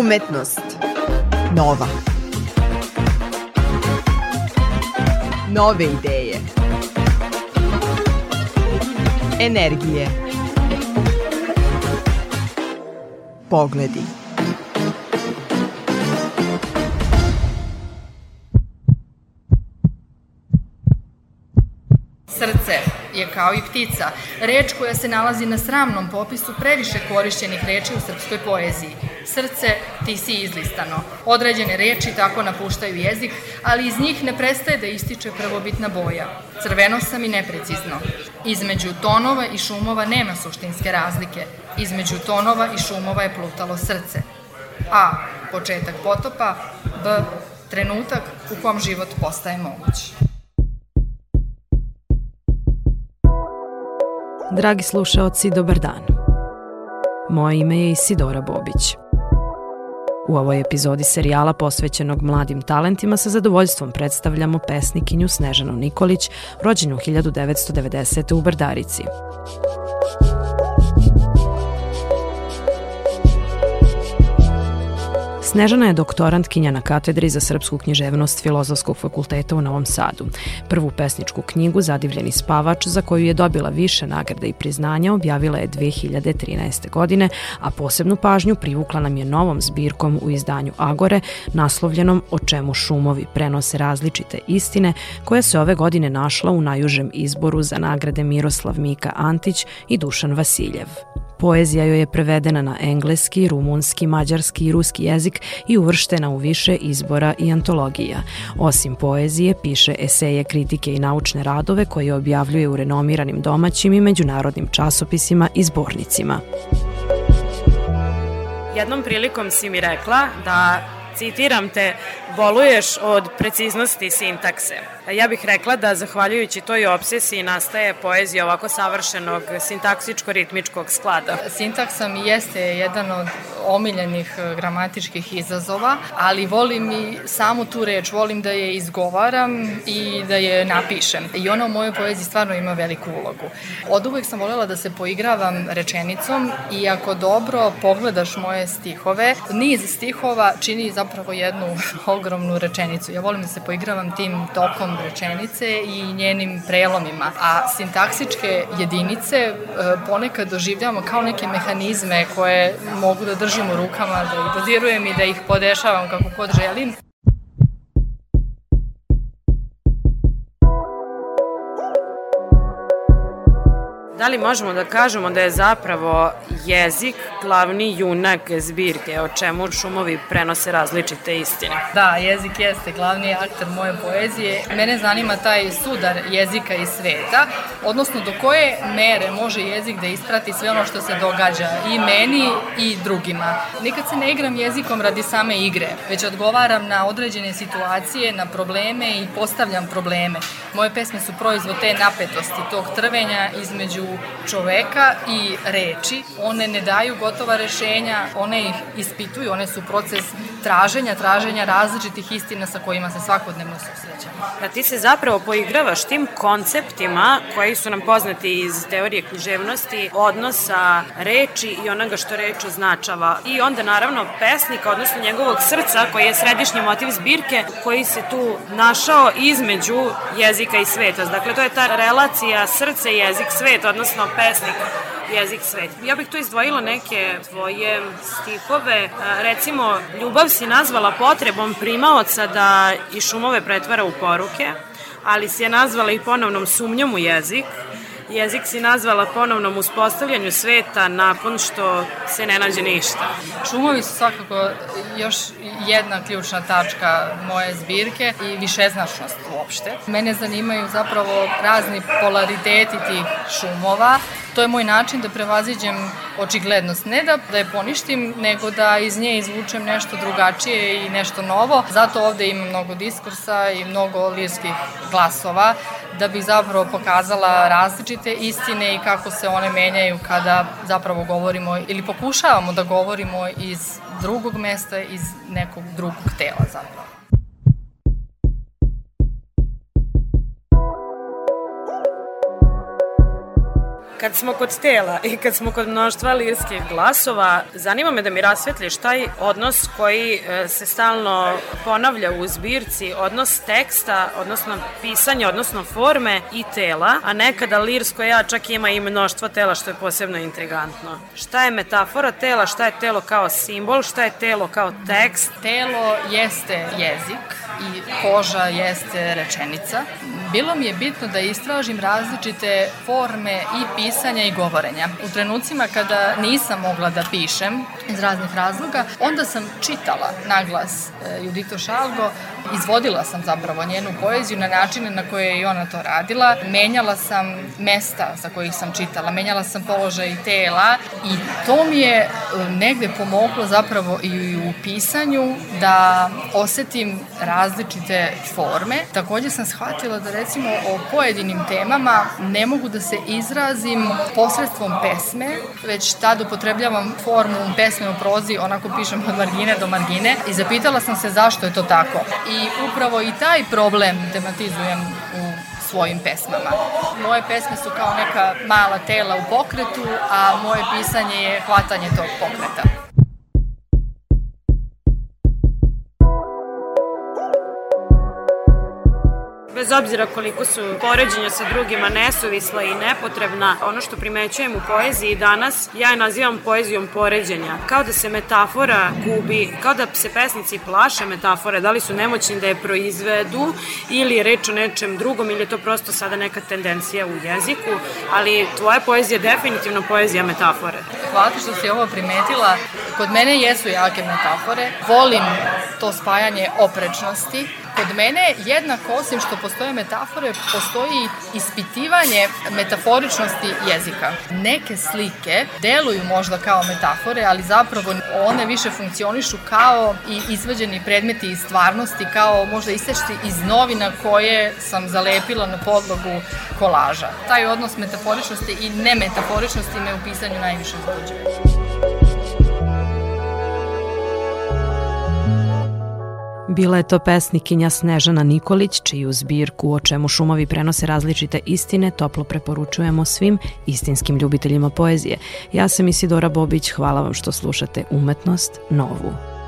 Umetnost. Nova. Nove ideje. Energije. Pogledi. Srce je kao i ptica, reč koja se nalazi na sramnom popisu previše korišćenih reči u srpskoj poeziji. Srce, ti si izlistano. Određene reči tako napuštaju jezik, ali iz njih ne prestaje da ističe prvobitna boja. Crveno sam i neprecizno. Između tonova i šumova nema suštinske razlike. Između tonova i šumova je plutalo srce. A. Početak potopa. B. Trenutak u kom život postaje moguć. Dragi slušaoci, dobar dan. Moje ime je Isidora Bobić. U ovoj epizodi serijala posvećenog mladim talentima sa zadovoljstvom predstavljamo pesnikinju Snežanu Nikolić, rođenu 1990. u Brdarici. Snežana je doktorantkinja na katedri za srpsku književnost Filozofskog fakulteta u Novom Sadu. Prvu pesničku knjigu Zadivljeni spavač, za koju je dobila više nagrada i priznanja, objavila je 2013. godine, a posebnu pažnju privukla nam je novom zbirkom u izdanju Agore, naslovljenom O čemu šumovi prenose različite istine, koja se ove godine našla u najužem izboru za nagrade Miroslav Mika Antić i Dušan Vasiljev. Poezija joj je prevedena na engleski, rumunski, mađarski i ruski jezik i uvrštena u više izbora i antologija. Osim poezije, piše eseje, kritike i naučne radove koje objavljuje u renomiranim domaćim i međunarodnim časopisima i zbornicima. Jednom prilikom si mi rekla da citiram te, boluješ od preciznosti sintakse. Ja bih rekla da zahvaljujući toj obsesiji nastaje poezija ovako savršenog sintaksičko-ritmičkog sklada. Sintaksa mi jeste jedan od omiljenih e, gramatičkih izazova, ali volim i samu tu reč, volim da je izgovaram i da je napišem. I ona u mojoj poeziji stvarno ima veliku ulogu. Od uvek sam voljela da se poigravam rečenicom i ako dobro pogledaš moje stihove, niz stihova čini zapravo jednu ogromnu rečenicu. Ja volim da se poigravam tim tokom rečenice i njenim prelomima. A sintaksičke jedinice e, ponekad doživljamo kao neke mehanizme koje mogu da držim u rukama, da ih dozirujem i da ih podešavam kako god želim. Da li možemo da kažemo da je zapravo jezik glavni junak zbirke, o čemu šumovi prenose različite istine? Da, jezik jeste glavni aktor moje poezije. Mene zanima taj sudar jezika i sveta, odnosno do koje mere može jezik da isprati sve ono što se događa i meni i drugima. Nikad se ne igram jezikom radi same igre, već odgovaram na određene situacije, na probleme i postavljam probleme. Moje pesme su proizvod te napetosti, tog trvenja između čoveka i reči. One ne daju gotova rešenja, one ih ispituju, one su proces traženja, traženja različitih istina sa kojima se svakodnevno susrećamo. Da ti se zapravo poigravaš tim konceptima koji su nam poznati iz teorije književnosti, odnosa reči i onoga što reč označava. I onda naravno pesnika, odnosno njegovog srca koji je središnji motiv zbirke koji se tu našao između jezika i sveta. Dakle, to je ta relacija srce, jezik, svet, odnosno pesnik jezik svet. Ja bih tu izdvojila neke tvoje stihove. Recimo, ljubav si nazvala potrebom primaoca da i šumove pretvara u poruke, ali si je nazvala i ponovnom sumnjom u jezik, Jezik si nazvala ponovnom uspostavljanju sveta nakon što se ne nađe ništa. Šumovi su svakako još jedna ključna tačka moje zbirke i višeznačnost uopšte. Mene zanimaju zapravo razni polariteti tih šumova. To je moj način da prevaziđem očiglednost. Ne da, da je poništim, nego da iz nje izvučem nešto drugačije i nešto novo. Zato ovde ima mnogo diskursa i mnogo lirskih glasova da bih zapravo pokazala različite istine i kako se one menjaju kada zapravo govorimo ili pokušavamo da govorimo iz drugog mesta, iz nekog drugog tela zapravo. Kad smo kod tela i kad smo kod mnoštva lirskih glasova, zanima me da mi rasvetliš taj odnos koji e, se stalno ponavlja u zbirci, odnos teksta, odnosno pisanja, odnosno forme i tela, a nekada lirsko ja čak ima i mnoštvo tela što je posebno intrigantno. Šta je metafora tela, šta je telo kao simbol, šta je telo kao tekst? Telo jeste jezik, i koža jeste rečenica. Bilo mi je bitno da istražim različite forme i pisanja i govorenja. U trenucima kada nisam mogla da pišem iz raznih razloga, onda sam čitala naglas e, Judito Šalgo, izvodila sam zapravo njenu poeziju na načine na koje je ona to radila. Menjala sam mesta za kojih sam čitala, menjala sam položaj tela i to mi je e, negde pomoglo zapravo i u pisanju da osetim različite forme. Takođe sam shvatila da recimo o pojedinim temama ne mogu da se izrazim posredstvom pesme, već tad upotrebljavam formu pesme u prozi, onako pišem od margine do margine i zapitala sam se zašto je to tako. I upravo i taj problem tematizujem u svojim pesmama. Moje pesme su kao neka mala tela u pokretu, a moje pisanje je hvatanje tog pokreta. Bez obzira koliko su poređenja sa drugima nesuvisla i nepotrebna, ono što primećujem u poeziji danas, ja je nazivam poezijom poređenja. Kao da se metafora gubi, kao da se pesnici plaše metafore, da li su nemoćni da je proizvedu ili je reč o nečem drugom ili je to prosto sada neka tendencija u jeziku, ali tvoja poezija je definitivno poezija metafore. Hvala što si ovo primetila. Kod mene jesu jake metafore. Volim to spajanje oprečnosti kod mene jednako osim što postoje metafore, postoji ispitivanje metaforičnosti jezika. Neke slike deluju možda kao metafore, ali zapravo one više funkcionišu kao i izvađeni predmeti iz stvarnosti, kao možda isečci iz novina koje sam zalepila na podlogu kolaža. Taj odnos metaforičnosti i nemetaforičnosti me u pisanju najviše uzbuđuje. Bila je to pesnikinja Snežana Nikolić, čiju zbirku o čemu šumovi prenose različite istine toplo preporučujemo svim istinskim ljubiteljima poezije. Ja sam Isidora Bobić, hvala vam što slušate Umetnost Novu.